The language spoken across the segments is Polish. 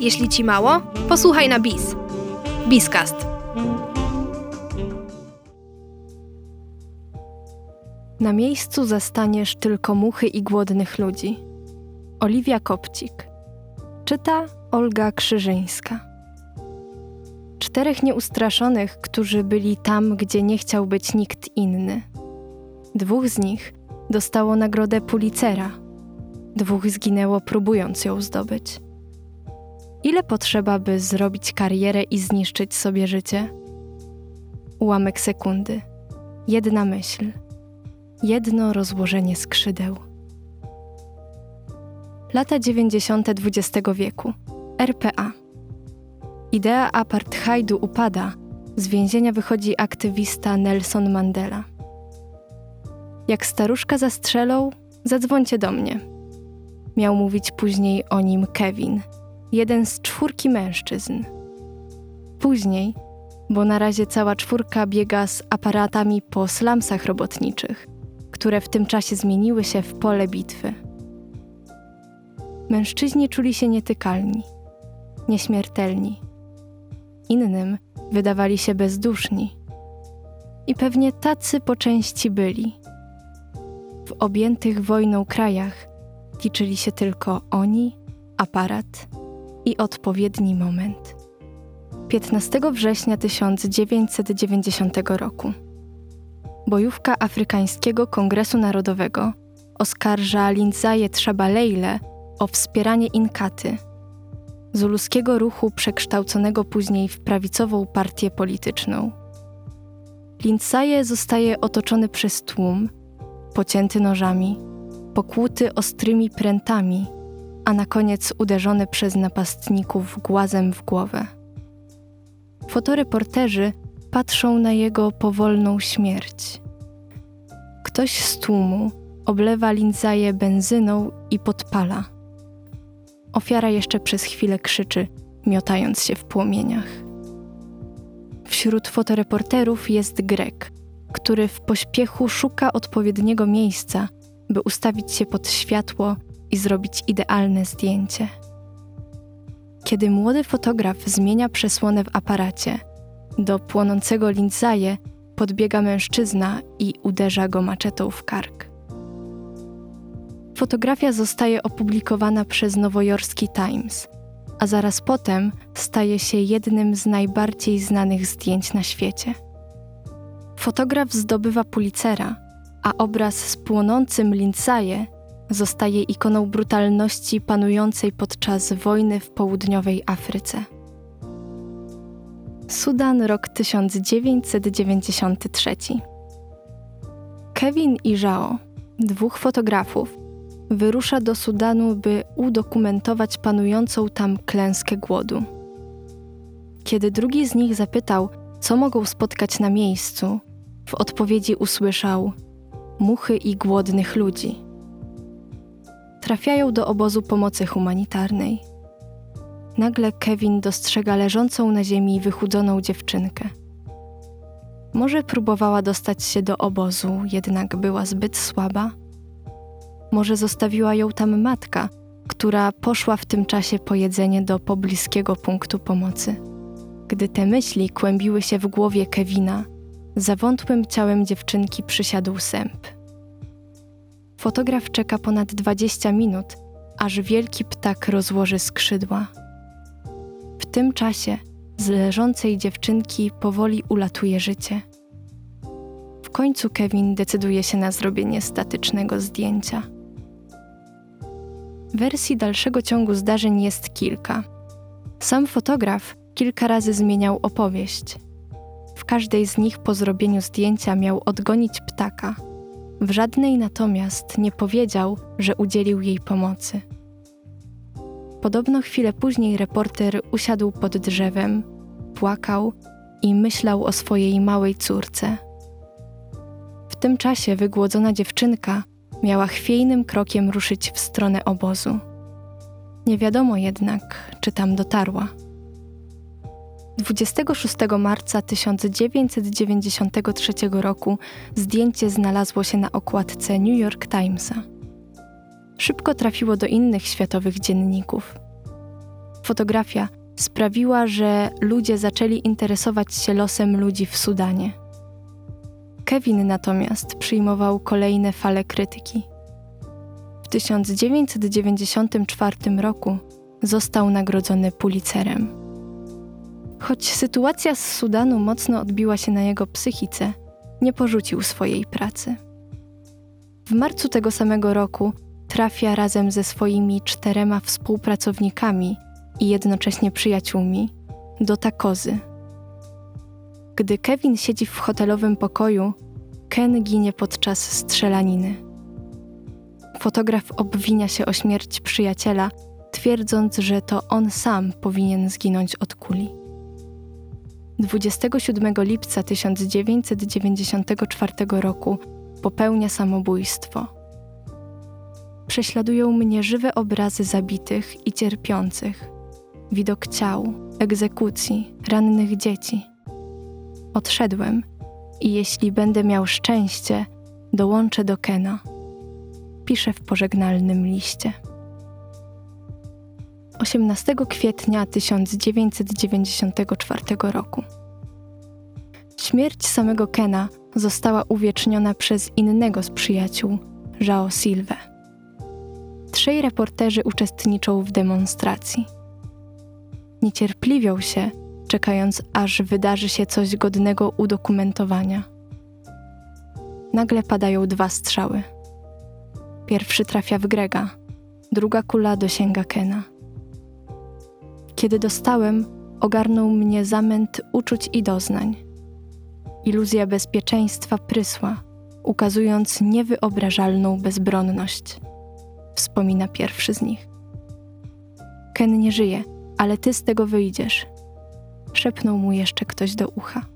Jeśli ci mało, posłuchaj na BIS. BIScast. Na miejscu zastaniesz tylko muchy i głodnych ludzi. Oliwia Kopcik. Czyta Olga Krzyżyńska. Czterech nieustraszonych, którzy byli tam, gdzie nie chciał być nikt inny. Dwóch z nich dostało nagrodę Pulitzera. Dwóch zginęło próbując ją zdobyć. Ile potrzeba, by zrobić karierę i zniszczyć sobie życie? Ułamek sekundy. Jedna myśl. Jedno rozłożenie skrzydeł. Lata 90. XX wieku. RPA. Idea apartheidu upada. Z więzienia wychodzi aktywista Nelson Mandela. Jak staruszka zastrzelą, zadzwońcie do mnie. Miał mówić później o nim Kevin, jeden z czwórki mężczyzn. Później, bo na razie cała czwórka biega z aparatami po slamsach robotniczych, które w tym czasie zmieniły się w pole bitwy. Mężczyźni czuli się nietykalni, nieśmiertelni. Innym wydawali się bezduszni. I pewnie tacy po części byli. W objętych wojną krajach liczyli się tylko oni, aparat i odpowiedni moment. 15 września 1990 roku. Bojówka Afrykańskiego Kongresu Narodowego oskarża Lindzaje Trzabaleile o wspieranie Inkaty, zuluskiego ruchu przekształconego później w prawicową partię polityczną. Lindsaye zostaje otoczony przez tłum, pocięty nożami, pokłuty ostrymi prętami, a na koniec uderzony przez napastników głazem w głowę. Fotoreporterzy patrzą na jego powolną śmierć. Ktoś z tłumu oblewa Lindsaye benzyną i podpala. Ofiara jeszcze przez chwilę krzyczy, miotając się w płomieniach. Wśród fotoreporterów jest Grek, który w pośpiechu szuka odpowiedniego miejsca, by ustawić się pod światło i zrobić idealne zdjęcie. Kiedy młody fotograf zmienia przesłonę w aparacie, do płonącego Lindsaye podbiega mężczyzna i uderza go maczetą w kark. Fotografia zostaje opublikowana przez nowojorski Times, a zaraz potem staje się jednym z najbardziej znanych zdjęć na świecie. Fotograf zdobywa Pulitzera, a obraz z płonącym Lindsaye zostaje ikoną brutalności panującej podczas wojny w południowej Afryce. Sudan, rok 1993. Kevin i Zhao, dwóch fotografów, wyrusza do Sudanu, by udokumentować panującą tam klęskę głodu. Kiedy drugi z nich zapytał, co mogą spotkać na miejscu, w odpowiedzi usłyszał muchy i głodnych ludzi. Trafiają do obozu pomocy humanitarnej. Nagle Kevin dostrzega leżącą na ziemi wychudzoną dziewczynkę. Może próbowała dostać się do obozu, jednak była zbyt słaba może zostawiła ją tam matka, która poszła w tym czasie po jedzenie do pobliskiego punktu pomocy. Gdy te myśli kłębiły się w głowie Kevina, za wątłym ciałem dziewczynki przysiadł sęp. Fotograf czeka ponad 20 minut, aż wielki ptak rozłoży skrzydła. W tym czasie z leżącej dziewczynki powoli ulatuje życie. W końcu Kevin decyduje się na zrobienie statycznego zdjęcia. Wersji dalszego ciągu zdarzeń jest kilka. Sam fotograf kilka razy zmieniał opowieść. W każdej z nich po zrobieniu zdjęcia miał odgonić ptaka. W żadnej natomiast nie powiedział, że udzielił jej pomocy. Podobno chwilę później reporter usiadł pod drzewem, płakał i myślał o swojej małej córce. W tym czasie wygłodzona dziewczynka miała chwiejnym krokiem ruszyć w stronę obozu. Nie wiadomo jednak, czy tam dotarła. 26 marca 1993 roku zdjęcie znalazło się na okładce New York Timesa. Szybko trafiło do innych światowych dzienników. fotografia sprawiła, że ludzie zaczęli interesować się losem ludzi w Sudanie. Kevin natomiast przyjmował kolejne fale krytyki. W 1994 roku został nagrodzony Pulitzerem. Choć sytuacja z Sudanu mocno odbiła się na jego psychice, nie porzucił swojej pracy. W marcu tego samego roku trafia razem ze swoimi czterema współpracownikami i jednocześnie przyjaciółmi do Takozy. Gdy Kevin siedzi w hotelowym pokoju, Ken ginie podczas strzelaniny. Fotograf obwinia się o śmierć przyjaciela, twierdząc, że to on sam powinien zginąć od kuli. 27 lipca 1994 roku popełnia samobójstwo. Prześladują mnie żywe obrazy zabitych i cierpiących, widok ciał, egzekucji, rannych dzieci. Odszedłem i jeśli będę miał szczęście, dołączę do Kena. Pisze w pożegnalnym liście. 18 kwietnia 1994 roku. Śmierć samego Kena została uwieczniona przez innego z przyjaciół, Jao Silve. Trzej reporterzy uczestniczą w demonstracji. Niecierpliwią się, czekając aż wydarzy się coś godnego udokumentowania. Nagle padają dwa strzały. Pierwszy trafia w Grega, druga kula dosięga Kena. Kiedy dostałem, ogarnął mnie zamęt uczuć i doznań. Iluzja bezpieczeństwa prysła, ukazując niewyobrażalną bezbronność. Wspomina pierwszy z nich. Ken nie żyje, ale ty z tego wyjdziesz. Szepnął mu jeszcze ktoś do ucha.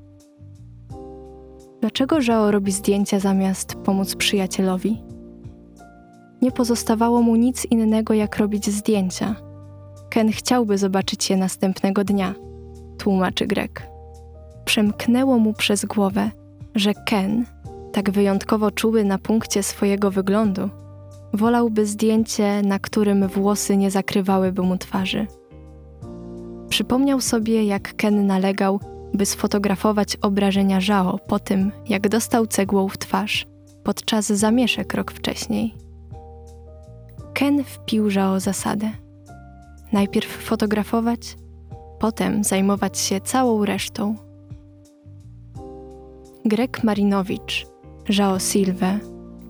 Dlaczego Żao robi zdjęcia zamiast pomóc przyjacielowi? Nie pozostawało mu nic innego, jak robić zdjęcia. Ken chciałby zobaczyć je następnego dnia, tłumaczy Greg. Przemknęło mu przez głowę, że Ken, tak wyjątkowo czuły na punkcie swojego wyglądu, wolałby zdjęcie, na którym włosy nie zakrywałyby mu twarzy. Przypomniał sobie, jak Ken nalegał, by sfotografować obrażenia Żao po tym, jak dostał cegłą w twarz podczas zamieszek rok wcześniej. Ken wpił Żao zasadę. Najpierw fotografować, potem zajmować się całą resztą. Greg Marinowicz, Żao Silve,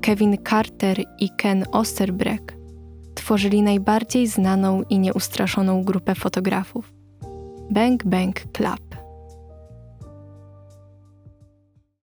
Kevin Carter i Ken Osterbreck tworzyli najbardziej znaną i nieustraszoną grupę fotografów Bang Bang Club.